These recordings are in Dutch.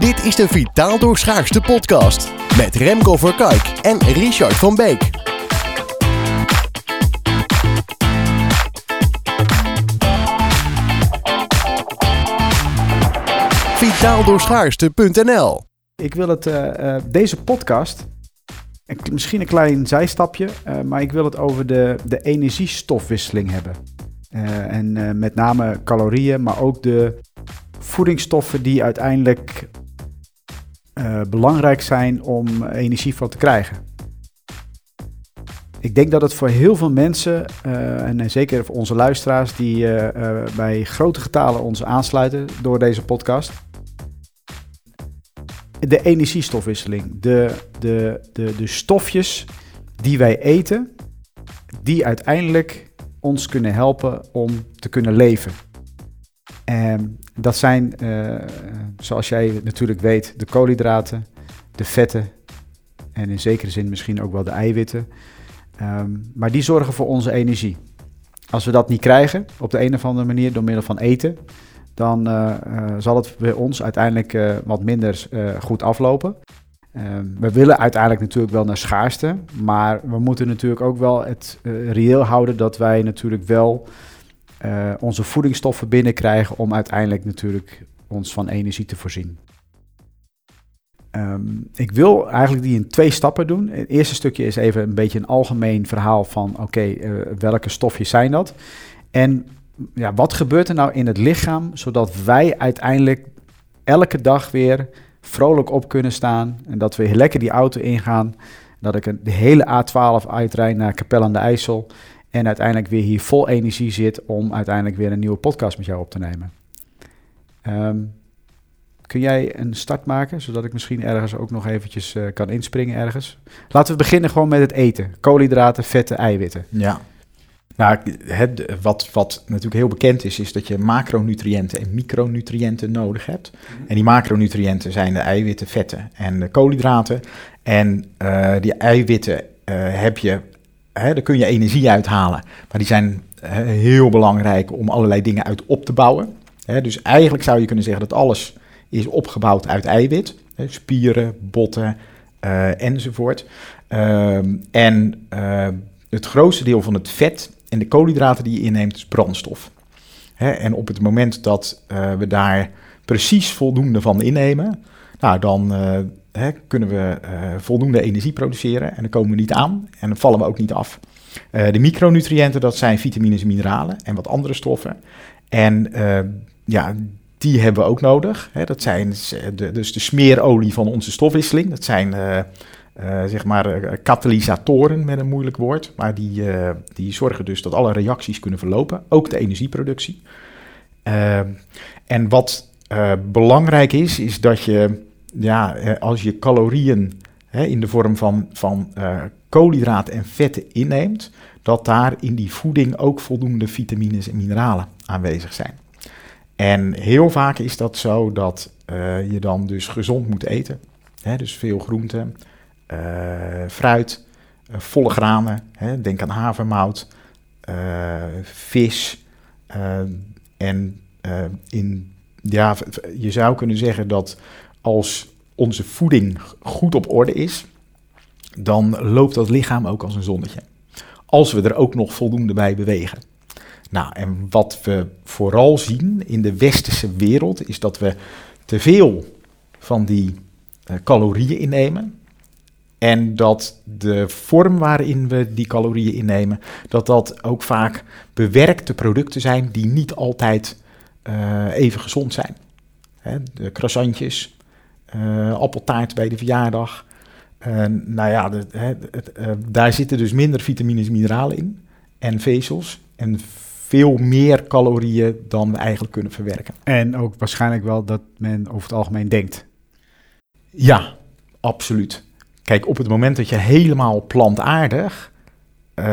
Dit is de Vitaal Doorschaarste podcast met Remco Verkijk en Richard van Beek. Vitaaldoorschaarste.nl Ik wil het, eh, eh, deze podcast, misschien een klein zijstapje, eh, maar ik wil het over de, de energiestofwisseling hebben. En met name calorieën, maar ook de voedingsstoffen die uiteindelijk eh, belangrijk zijn om energie van te krijgen. Ik denk dat het voor heel veel mensen, eh, en zeker voor onze luisteraars die eh, bij grote getalen ons aansluiten door deze podcast, de energiestofwisseling. De, de, de, de stofjes die wij eten, die uiteindelijk ons kunnen helpen om te kunnen leven. En dat zijn, eh, zoals jij natuurlijk weet, de koolhydraten, de vetten en in zekere zin misschien ook wel de eiwitten. Ehm, maar die zorgen voor onze energie. Als we dat niet krijgen, op de een of andere manier door middel van eten, dan eh, eh, zal het bij ons uiteindelijk wat minder goed aflopen. Ehm, we willen uiteindelijk natuurlijk wel naar schaarste, maar we moeten natuurlijk ook wel het reëel houden dat wij natuurlijk wel eh, onze voedingsstoffen binnenkrijgen om uiteindelijk natuurlijk ons van energie te voorzien. Ehm, ik wil eigenlijk die in twee stappen doen. Het eerste stukje is even een beetje een algemeen verhaal van oké, eh, welke stofjes zijn dat? En ja, wat gebeurt er nou in het lichaam zodat wij uiteindelijk elke dag weer vrolijk op kunnen staan en dat we lekker die auto ingaan, dat ik de hele A12 uitrijd naar Capelle aan de IJssel en uiteindelijk weer hier vol energie zit om uiteindelijk weer een nieuwe podcast met jou op te nemen. Ehm, kun jij een start maken, zodat ik misschien ergens ook nog eventjes eh, kan inspringen ergens? Laten we beginnen gewoon met het eten. Koolhydraten, vetten, eiwitten. Ja. Nou, het, wat, wat natuurlijk heel bekend is, is dat je macronutriënten en micronutriënten nodig hebt. En die macronutriënten zijn de eiwitten, vetten en de koolhydraten. En eh, die eiwitten eh, heb je, hè, daar kun je energie uithalen. Maar die zijn heel belangrijk om allerlei dingen uit op te bouwen. Hè, dus eigenlijk zou je kunnen zeggen dat alles is opgebouwd uit eiwit. Hè, spieren, botten eh, enzovoort. Ehm, en eh, het grootste deel van het vet en de koolhydraten die je inneemt is brandstof. En op het moment dat eh, we daar precies voldoende van innemen, nou, dan eh, hè, kunnen we eh, voldoende energie produceren en dan komen we niet aan en dan vallen we ook niet af. Eh, de micronutriënten, dat zijn vitamines en mineralen en wat andere stoffen. En ja, die hebben we ook nodig. Hè. Dat zijn dus de smeerolie van onze stofwisseling. Dat zijn zeg maar katalysatoren met een moeilijk woord. Maar die, die zorgen dus dat alle reacties kunnen verlopen. Ook de energieproductie. En wat belangrijk is, is dat je ja, als je calorieën hè, in de vorm van, van eh, koolhydraten en vetten inneemt, dat daar in die voeding ook voldoende vitamines en mineralen aanwezig zijn. En heel vaak is dat zo dat eh, je dan dus gezond moet eten. Hè, dus veel groenten, eh, fruit, volle granen. Hè, denk aan havermout, vis. en in, ja, je zou kunnen zeggen dat als onze voeding goed op orde is, dan loopt dat lichaam ook als een zonnetje. Als we er ook nog voldoende bij bewegen. Nou, en wat we vooral zien in de westerse wereld is dat we te veel van die eh, calorieën innemen. En dat de vorm waarin we die calorieën innemen, dat dat ook vaak bewerkte producten zijn die niet altijd eh, even gezond zijn. Hè, de croissantjes, appeltaart bij de verjaardag. Eh, nou ja, de- hè, het, eh, daar zitten dus minder vitamines en mineralen in en vezels. En veel meer calorieën dan we eigenlijk kunnen verwerken. En ook waarschijnlijk wel dat men over het algemeen denkt. Ja, absoluut. Kijk, op het moment dat je helemaal plantaardig, eh,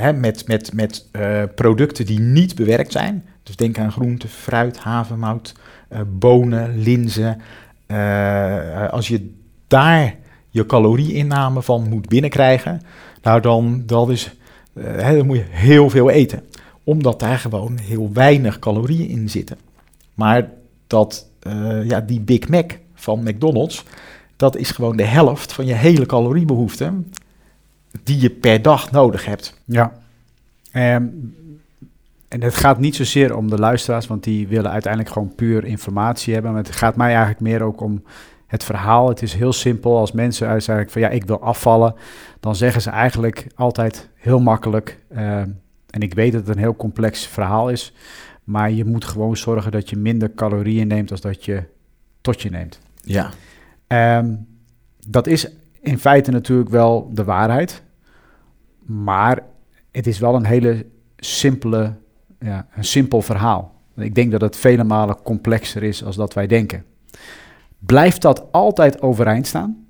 hè, met, met, met eh, producten die niet bewerkt zijn, dus denk aan groente, fruit, havermout, eh, bonen, linzen, eh, als je daar je calorieinname van moet binnenkrijgen, nou dan, dat is, eh, dan moet je heel veel eten. Omdat daar gewoon heel weinig calorieën in zitten. Maar dat, eh, ja, die Big Mac van McDonald's, dat is gewoon de helft van je hele caloriebehoefte die je per dag nodig hebt. Ja. Ehm, en het gaat niet zozeer om de luisteraars, want die willen uiteindelijk gewoon puur informatie hebben. Maar het gaat mij eigenlijk meer ook om het verhaal. Het is heel simpel. Als mensen uitzeggen van ja, ik wil afvallen, dan zeggen ze eigenlijk altijd heel makkelijk. ehm, en ik weet dat het een heel complex verhaal is, maar je moet gewoon zorgen dat je minder calorieën neemt als dat je tot je neemt. Ja. Ehm, dat is in feite natuurlijk wel de waarheid. Maar het is wel een hele simpele, ja, een simpel verhaal. Ik denk dat het vele malen complexer is als dat wij denken. Blijft dat altijd overeind staan?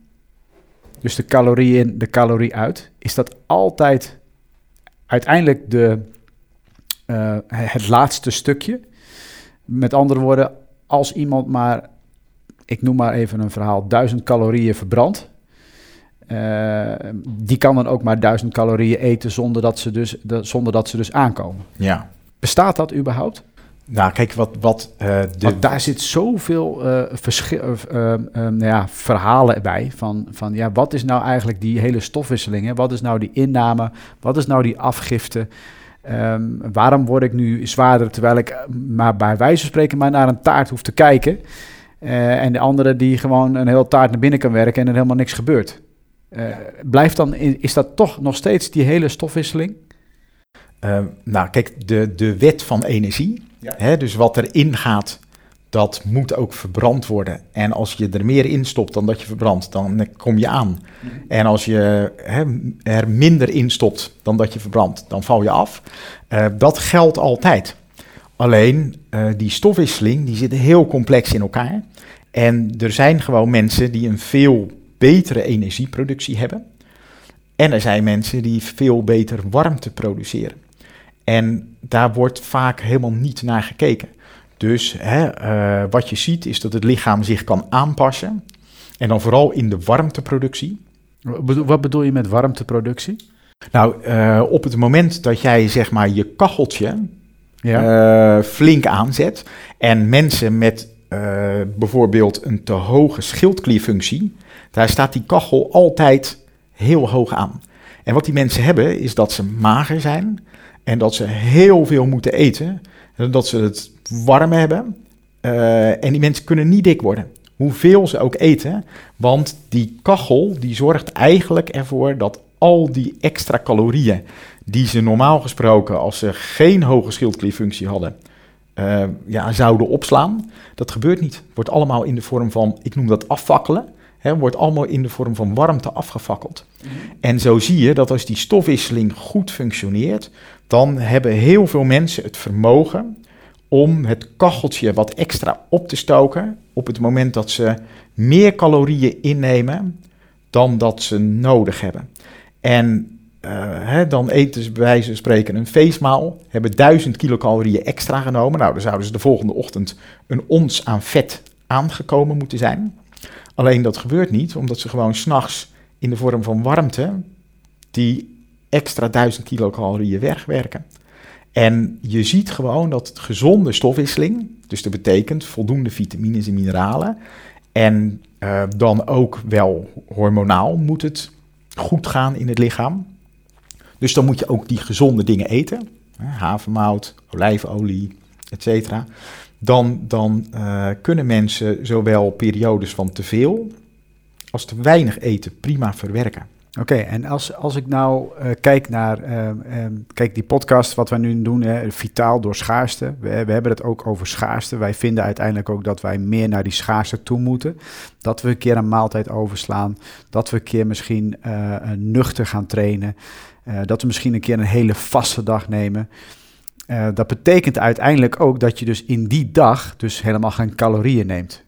Dus de calorie in, de calorie uit. Is dat altijd uiteindelijk de, eh, het laatste stukje? Met andere woorden, als iemand maar, ik noem maar even een verhaal, duizend calorieën verbrandt. eh, die kan dan ook maar duizend calorieën eten zonder dat ze dus, de- zonder dat ze dus aankomen. Ja. Bestaat dat überhaupt? Nou, kijk, wat, wat eh, de... Want daar zit zoveel verschil, eh, nou ja, verhalen bij. Van, van ja, wat is nou eigenlijk die hele stofwisseling? Hè? Wat is nou die inname? Wat is nou die afgifte? Ehm, waarom word ik nu zwaarder terwijl ik maar bij wijze van spreken maar naar een taart hoef te kijken? En de andere die gewoon een hele taart naar binnen kan werken en er helemaal niks gebeurt. Blijft dan, is dat toch nog steeds die hele stofwisseling? Eh, nou, kijk, de, de wet van energie, Ja. hè, dus wat erin gaat, dat moet ook verbrand worden. En als je er meer in stopt dan dat je verbrandt, dan kom je aan. En als je hè, er minder in stopt dan dat je verbrandt, dan val je af. Eh, dat geldt altijd. Alleen, eh, die stofwisseling, die zit heel complex in elkaar. En er zijn gewoon mensen die een veel betere energieproductie hebben. En er zijn mensen die veel beter warmte produceren. En daar wordt vaak helemaal niet naar gekeken. Dus hè, eh, wat je ziet is dat het lichaam zich kan aanpassen. En dan vooral in de warmteproductie. Wat bedoel- je met warmteproductie? Nou, eh, op het moment dat jij zeg maar je kacheltje Ja. eh, flink aanzet. En mensen met bijvoorbeeld een te hoge schildklierfunctie, daar staat die kachel altijd heel hoog aan. En wat die mensen hebben, is dat ze mager zijn en dat ze heel veel moeten eten. En dat ze het warm hebben. Eh, en die mensen kunnen niet dik worden. Hoeveel ze ook eten. Want die kachel die zorgt eigenlijk ervoor dat al die extra calorieën die ze normaal gesproken, als ze geen hoge schildklierfunctie hadden, eh, ja, zouden opslaan. Dat gebeurt niet. Wordt allemaal in de vorm van, ik noem dat afvakkelen. Hè, wordt allemaal in de vorm van warmte afgefakkeld. En zo zie je dat als die stofwisseling goed functioneert, dan hebben heel veel mensen het vermogen om het kacheltje wat extra op te stoken op het moment dat ze meer calorieën innemen dan dat ze nodig hebben. En eh, hè, dan eten ze bij wijze van spreken een feestmaal, hebben 1000 kilocalorieën extra genomen. Nou, dan zouden ze de volgende ochtend een ons aan vet aangekomen moeten zijn. Alleen dat gebeurt niet, omdat ze gewoon s'nachts in de vorm van warmte die extra 1000 kilocalorieën wegwerken. En je ziet gewoon dat gezonde stofwisseling, dus dat betekent voldoende vitamines en mineralen, en eh, dan ook wel hormonaal moet het goed gaan in het lichaam. Dus dan moet je ook die gezonde dingen eten, havermout, olijfolie, etc. Dan, dan eh, kunnen mensen zowel periodes van te veel als te weinig eten prima verwerken. Oké, en als, als ik nou eh, kijk naar, ehm, ehm, kijk die podcast wat wij nu doen, hè, vitaal door schaarste. We, we hebben het ook over schaarste. Wij vinden uiteindelijk ook dat wij meer naar die schaarste toe moeten. Dat we een keer een maaltijd overslaan. Dat we een keer misschien eh, nuchter gaan trainen. eh, dat we misschien een keer een hele vaste dag nemen. Eh, dat betekent uiteindelijk ook dat je dus in die dag dus helemaal geen calorieën neemt.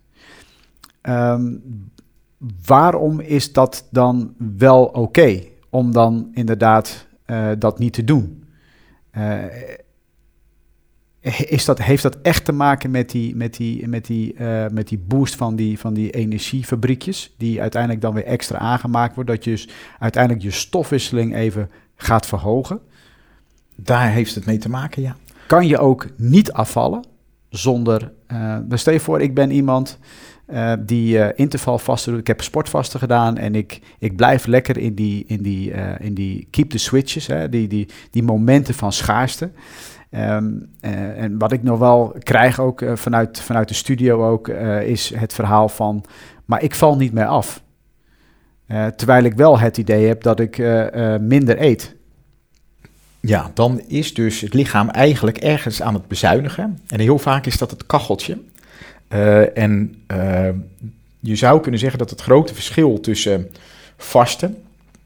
Ehm, waarom is dat dan wel oké om dan inderdaad eh, dat niet te doen? Eh, is dat, heeft dat echt te maken met die, met die, met die, eh, met die boost van die, van die energiefabriekjes, die uiteindelijk dan weer extra aangemaakt wordt, dat je dus uiteindelijk je stofwisseling even gaat verhogen? Daar heeft het mee te maken, ja. Kan je ook niet afvallen zonder. dan stel je voor, ik ben iemand eh, die uh, intervalvasten doe. Ik heb sportvasten gedaan en ik, ik blijf lekker in die, in die, uh, in die keep the switches, hè, die, die, die momenten van schaarste. Um, en wat ik nog wel krijg ook vanuit, vanuit de studio ook, is het verhaal van, maar ik val niet meer af. terwijl ik wel het idee heb dat ik minder eet. Ja, dan is dus het lichaam eigenlijk ergens aan het bezuinigen. En heel vaak is dat het kacheltje. Uh, en uh, je zou kunnen zeggen dat het grote verschil tussen vasten,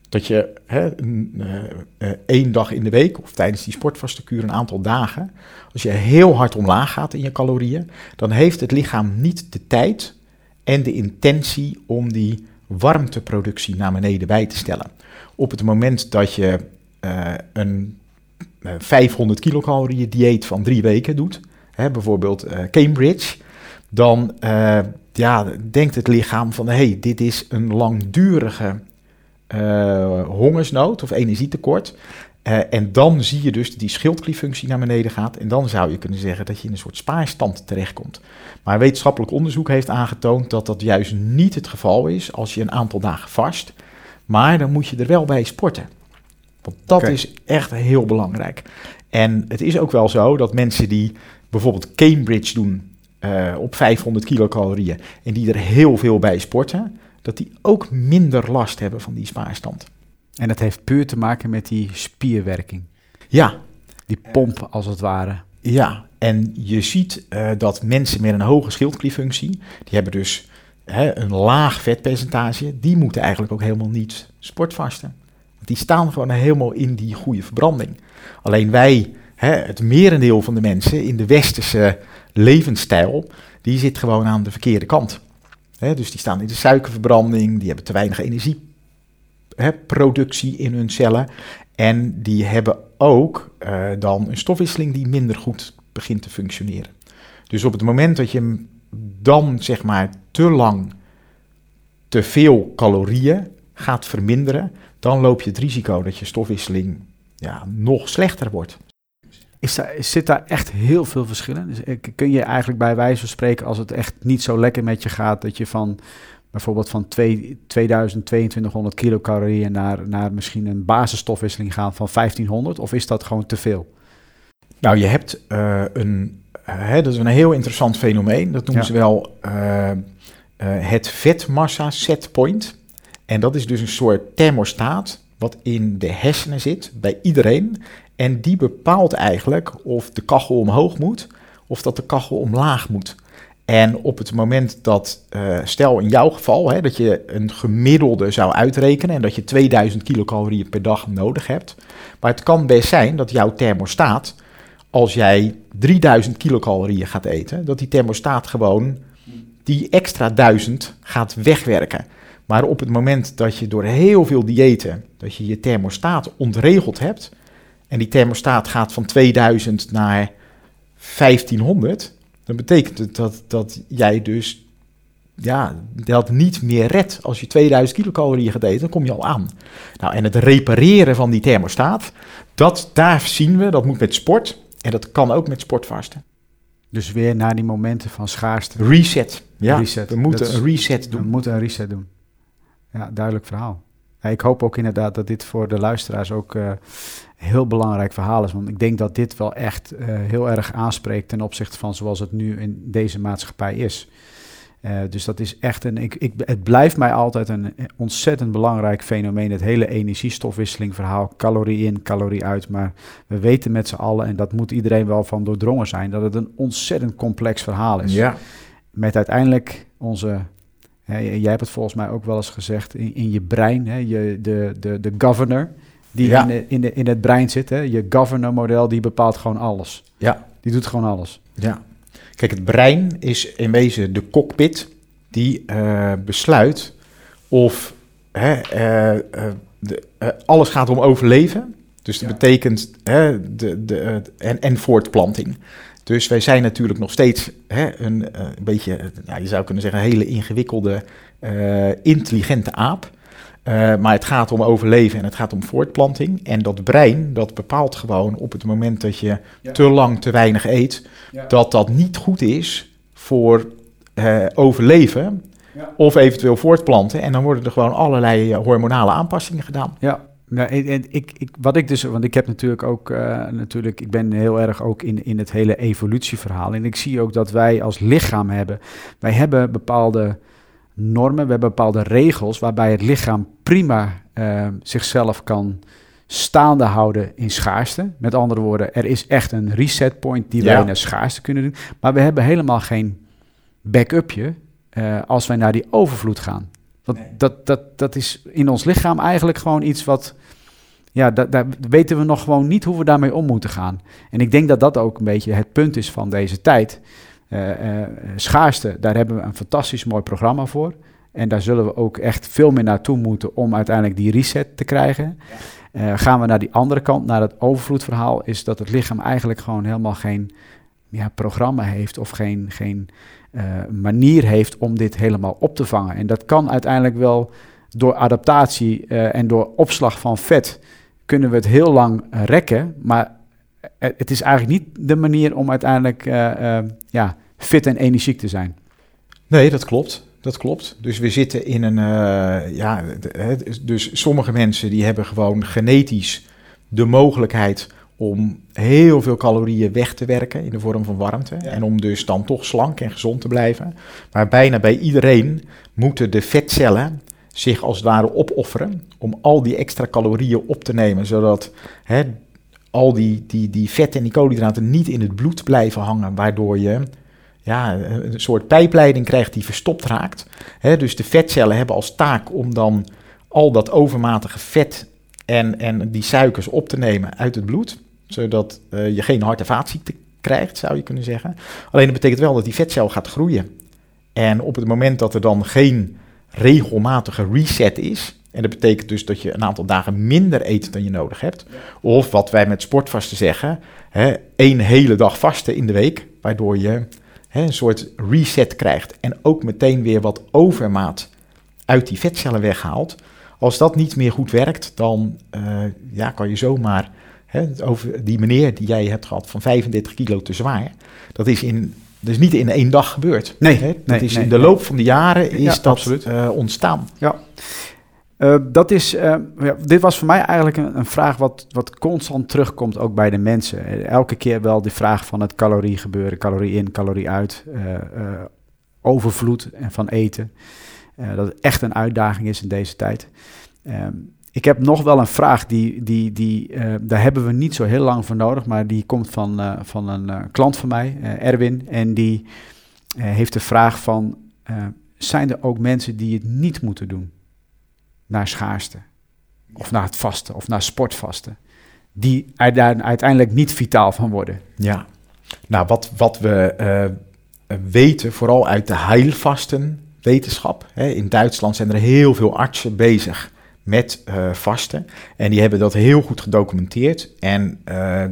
dat je hè, uh, één dag in de week of tijdens die sportvastenkuur een aantal dagen, als je heel hard omlaag gaat in je calorieën, dan heeft het lichaam niet de tijd en de intentie om die warmteproductie naar beneden bij te stellen. Op het moment dat je een 500 kilocalorieën dieet van drie weken doet, hè, bijvoorbeeld Cambridge, dan uh, ja, denkt het lichaam van hé, hey, dit is een langdurige uh, hongersnood of energietekort. Uh, en dan zie je dus dat die schildklierfunctie naar beneden gaat. En dan zou je kunnen zeggen dat je in een soort spaarstand terechtkomt. Maar wetenschappelijk onderzoek heeft aangetoond dat dat juist niet het geval is als je een aantal dagen vast. Maar dan moet je er wel bij sporten. Want dat okay. is echt heel belangrijk. En het is ook wel zo dat mensen die bijvoorbeeld Cambridge doen uh, op 500 kilocalorieën en die er heel veel bij sporten, dat die ook minder last hebben van die spaarstand. En dat heeft puur te maken met die spierwerking. Ja. Die pomp als het ware. Ja, en je ziet uh, dat mensen met een hoge schildklierfunctie, die hebben dus hè, een laag vetpercentage, die moeten eigenlijk ook helemaal niet sportvasten. Want die staan gewoon helemaal in die goede verbranding. Alleen wij, hè, het merendeel van de mensen in de westerse levensstijl, die zit gewoon aan de verkeerde kant. dus die staan in de suikerverbranding, die hebben te weinig energieproductie in hun cellen. En die hebben ook uh, dan een stofwisseling die minder goed begint te functioneren. Dus op het moment dat je dan zeg maar te lang te veel calorieën gaat verminderen, dan loop je het risico dat je stofwisseling ja, nog slechter wordt. Is daar, zit daar echt heel veel verschillen? Dus eh, kun je eigenlijk bij wijze van spreken, als het echt niet zo lekker met je gaat, dat je van bijvoorbeeld van 2, 2000, 2200 kilocalorieën naar, naar misschien een basisstofwisseling gaan van 1500? Of is dat gewoon te veel? Nou, je hebt uh, een, hè, dat is een heel interessant fenomeen. Dat noemen ja. ze wel uh, uh, het vetmassa setpoint. En dat is dus een soort thermostaat wat in de hersenen zit bij iedereen. En die bepaalt eigenlijk of de kachel omhoog moet of dat de kachel omlaag moet. En op het moment dat, uh, stel in jouw geval, hè, dat je een gemiddelde zou uitrekenen en dat je 2000 kilocalorieën per dag nodig hebt. Maar het kan best zijn dat jouw thermostaat, als jij 3000 kilocalorieën gaat eten, dat die thermostaat gewoon die extra 1000 gaat wegwerken. Maar op het moment dat je door heel veel diëten, dat je je thermostaat ontregeld hebt, en die thermostaat gaat van 2000 naar 1500, dan betekent het dat, dat jij dus ja, dat niet meer redt. Als je 2000 kilocalorieën gaat eten, dan kom je al aan. Nou, en het repareren van die thermostaat, dat, daar zien we, dat moet met sport en dat kan ook met sportvasten. Dus weer naar die momenten van schaarste. Reset. Ja, reset. we moeten een reset doen. We moeten een reset doen. Ja, duidelijk verhaal. Ik hoop ook inderdaad dat dit voor de luisteraars ook uh, heel belangrijk verhaal is. Want ik denk dat dit wel echt uh, heel erg aanspreekt ten opzichte van zoals het nu in deze maatschappij is. Uh, dus dat is echt een. Ik, ik, het blijft mij altijd een ontzettend belangrijk fenomeen. Het hele energiestofwisseling verhaal. Calorie in, calorie uit. Maar we weten met z'n allen, en dat moet iedereen wel van doordrongen zijn, dat het een ontzettend complex verhaal is. Ja. Met uiteindelijk onze Hè, jij hebt het volgens mij ook wel eens gezegd in, in je brein, hè, je, de, de, de governor die Ja. in, de, in, de, in het brein zit. Hè, je governor-model, die bepaalt gewoon alles. Ja. Die doet gewoon alles. Ja. Kijk, het brein is in wezen de cockpit die eh, besluit of hè, eh, eh, de, alles gaat om overleven. Dus dat Ja. betekent hè, de, de, en, en voortplanting. Dus wij zijn natuurlijk nog steeds hè, een, eh, een beetje, nou, je zou kunnen zeggen, een hele ingewikkelde, eh, intelligente aap. Eh, maar het gaat om overleven en het gaat om voortplanting. En dat brein, dat bepaalt gewoon op het moment dat je Ja. te lang te weinig eet, Ja. dat dat niet goed is voor overleven Ja. of eventueel voortplanten. En dan worden er gewoon allerlei hormonale aanpassingen gedaan. Ja, nou, en, ik, ik, wat ik dus, want ik heb natuurlijk ook, eh, natuurlijk, ik ben heel erg ook in, in het hele evolutieverhaal. En ik zie ook dat wij als lichaam hebben, wij hebben bepaalde normen, we hebben bepaalde regels waarbij het lichaam prima eh, zichzelf kan staande houden in schaarste. Met andere woorden, er is echt een reset point die Ja. wij naar schaarste kunnen doen. Maar we hebben helemaal geen back-upje eh, als wij naar die overvloed gaan. Want dat, dat, dat is in ons lichaam eigenlijk gewoon iets wat... Ja, da- daar weten we nog gewoon niet hoe we daarmee om moeten gaan. En ik denk dat dat ook een beetje het punt is van deze tijd. Eh, schaarste, daar hebben we een fantastisch mooi programma voor. En daar zullen we ook echt veel meer naartoe moeten om uiteindelijk die reset te krijgen. Eh, gaan we naar die andere kant, naar het overvloedverhaal, is dat het lichaam eigenlijk gewoon helemaal geen ja, programma heeft of geen, geen manier heeft om dit helemaal op te vangen. En dat kan uiteindelijk wel door adaptatie eh, en door opslag van vet kunnen we het heel lang eh, rekken, maar het, is eigenlijk niet de manier om uiteindelijk eh, eh, ja, fit en energiek te zijn. Nee, dat klopt. Dat klopt. Dus we zitten in een. eh, ja, dus sommige mensen die hebben gewoon genetisch de mogelijkheid om heel veel calorieën weg te werken in de vorm van warmte. En om dus dan toch slank en gezond te blijven. Maar bijna bij iedereen moeten de vetcellen zich als het ware opofferen om al die extra calorieën op te nemen. Zodat hè, al die, die, die vet en die koolhydraten niet in het bloed blijven hangen, waardoor je ja, een soort pijpleiding krijgt die verstopt raakt. Hè, dus de vetcellen hebben als taak om dan al dat overmatige vet en, en die suikers op te nemen uit het bloed. Zodat eh, je geen hart- en vaatziekte krijgt, zou je kunnen zeggen. Alleen dat betekent wel dat die vetcel gaat groeien. En op het moment dat er dan geen regelmatige reset is... en dat betekent dus dat je een aantal dagen minder eet dan je nodig hebt... of wat wij met sportvasten zeggen... Hè, één hele dag vasten in de week... waardoor je hè, een soort reset krijgt... en ook meteen weer wat overmaat uit die vetcellen weghaalt... Als dat niet meer goed werkt, dan eh, ja, kan je zomaar hè, over die meneer die jij hebt gehad van 35 kilo te zwaar. Dat is, in, dat is niet in één dag gebeurd. Nee, hè? Dat nee, is nee, in de loop van de jaren is Ja, dat eh, ontstaan. Ja. Eh, dat is, eh, ja, dit was voor mij eigenlijk een, een vraag wat, wat constant terugkomt ook bij de mensen. Elke keer wel die vraag van het calorie gebeuren, calorie in, calorie uit, overvloed en van eten. Dat het echt een uitdaging is in deze tijd. Ehm, ik heb nog wel een vraag, die, die, die, eh, daar hebben we niet zo heel lang voor nodig, maar die komt van, eh, van een eh, klant van mij, Erwin. En die heeft de vraag van, zijn er ook mensen die het niet moeten doen? Naar schaarste, of naar het vasten, of naar sportvasten. Die er daar uiteindelijk niet vitaal van worden. Ja. Nou, wat, wat we weten, vooral uit de heilvasten wetenschap. Hè, in Duitsland zijn er heel veel artsen bezig met eh, vasten. En die hebben dat heel goed gedocumenteerd. En eh,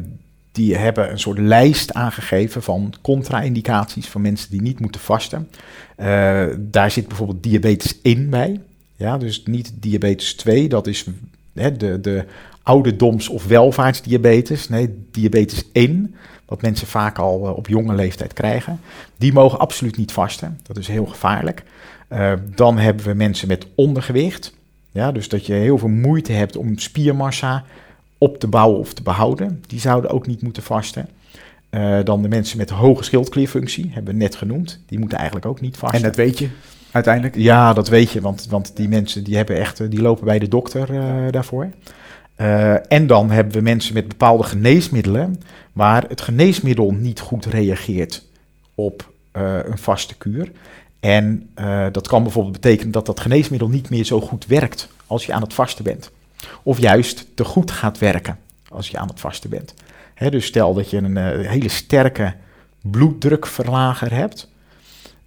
die hebben een soort lijst aangegeven van contra-indicaties van mensen die niet moeten vasten. Eh, daar zit bijvoorbeeld diabetes 1 bij. Ja, dus niet diabetes 2, dat is hè, de, de ouderdoms- of welvaartsdiabetes. Nee, diabetes 1, wat mensen vaak al op jonge leeftijd krijgen. Die mogen absoluut niet vasten. Dat is heel gevaarlijk. Dan hebben we mensen met ondergewicht. Ja, dus dat je heel veel moeite hebt om spiermassa op te bouwen of te behouden. Die zouden ook niet moeten vasten. Eh, dan de mensen met hoge schildklierfunctie, hebben we net genoemd. Die moeten eigenlijk ook niet vasten. En dat weet je uiteindelijk. Ja, dat weet je, want, want die mensen die hebben echt, eh, die lopen bij de dokter eh, daarvoor. En dan hebben we mensen met bepaalde geneesmiddelen, waar het geneesmiddel niet goed reageert op een vaste kuur. En eh, dat kan bijvoorbeeld betekenen dat dat geneesmiddel niet meer zo goed werkt als je aan het vasten bent. Of juist te goed gaat werken als je aan het vasten bent. Dus stel dat je een eh, hele sterke bloeddrukverlager hebt.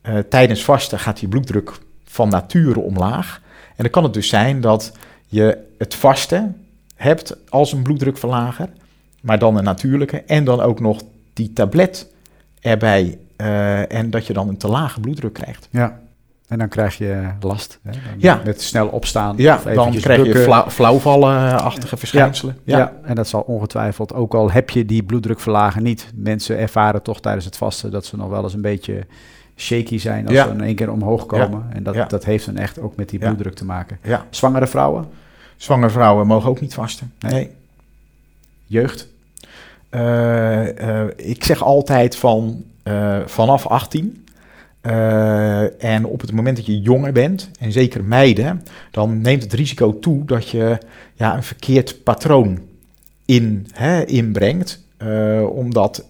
Eh, tijdens vasten gaat je bloeddruk van nature omlaag. En dan kan het dus zijn dat je het vasten hebt als een bloeddrukverlager, maar dan een natuurlijke. En dan ook nog die tablet erbij. Eh, en dat je dan een te lage bloeddruk krijgt. Ja. En dan krijg je last. Hè? Ja. Met snel opstaan. Ja, dan krijg je flauw, flauwvallenachtige verschijnselen. Ja. en dat zal ongetwijfeld, ook al heb je die bloeddrukverlagen niet, mensen ervaren toch tijdens het vasten dat ze nog wel eens een beetje shaky zijn als Ja. ze in één keer omhoog komen. En dat, dat heeft dan echt ook met die bloeddruk te maken. Ja. Zwangere vrouwen, Zwangere vrouwen mogen ook niet vasten. Nee. Nee. jeugd. Eh, eh, ik zeg altijd van eh, vanaf 18. eh, en op het moment dat je jonger bent, en zeker meiden, dan neemt het risico toe dat je ja, een verkeerd patroon in, hè, inbrengt. Eh, omdat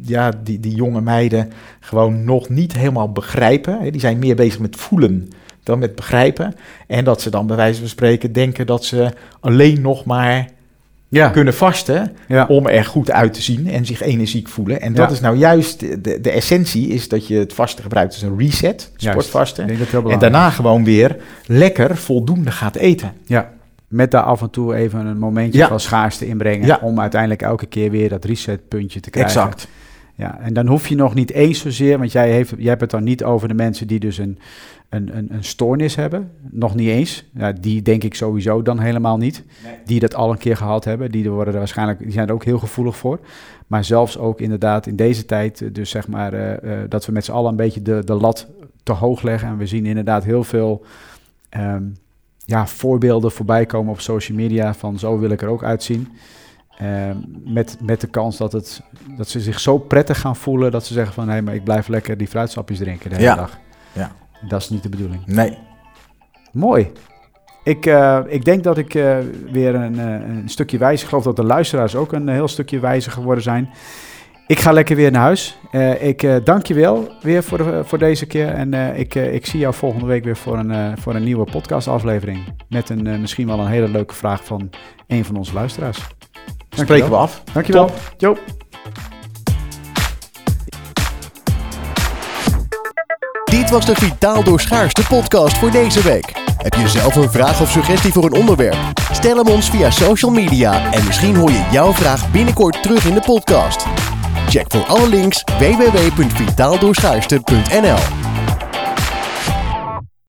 ja, die, die jonge meiden gewoon nog niet helemaal begrijpen. Hè, die zijn meer bezig met voelen dan met begrijpen. En dat ze dan bij wijze van spreken denken dat ze alleen nog maar Ja, kunnen vasten ja. om er goed uit te zien en zich energiek voelen. En dat Ja. is nou juist de, de, essentie, is dat je het vasten gebruikt als een reset, sportvasten. En daarna gewoon weer lekker voldoende gaat eten. Ja, met daar af en toe even een momentje van schaarste inbrengen. Om uiteindelijk elke keer weer dat resetpuntje te krijgen. Exact. Ja, en dan hoef je nog niet eens zozeer, want jij, heeft, jij hebt het dan niet over de mensen die dus een, een, een, een stoornis hebben. Nog niet eens. Ja, die denk ik sowieso dan helemaal niet. Die dat al een keer gehad hebben. Die, worden er waarschijnlijk, die zijn er ook heel gevoelig voor. Maar zelfs ook inderdaad in deze tijd, eh, dus zeg maar eh, eh, dat we met z'n allen een beetje de, de lat te hoog leggen. En we zien inderdaad heel veel ehm, ja, voorbeelden voorbij komen op social media van zo wil ik er ook uitzien. Ehm, met, met de kans dat, het, dat ze zich zo prettig gaan voelen dat ze zeggen van hé, maar ik blijf lekker die fruitsapjes drinken de hele Ja. dag. Ja. Dat is niet de bedoeling. Nee. Mooi. Ik, eh, ik denk dat ik eh, weer een, eh, een stukje wijzer. Ik geloof dat de luisteraars ook een heel stukje wijzer geworden zijn. Ik ga lekker weer naar huis. Ik dank je wel weer voor, de- voor deze keer. En ik, ik zie jou volgende week weer voor een, voor een nieuwe podcastaflevering. Met een, misschien wel een hele leuke vraag van een van onze luisteraars. Spreken we af. Dankjewel. Jo. Dit was de Vitaal Doorschaarste podcast voor deze week. Heb je zelf een vraag of suggestie voor een onderwerp? Stel hem ons via social media en misschien hoor je jouw vraag binnenkort terug in de podcast. Check voor alle links www.vitaaldoorschaarste.nl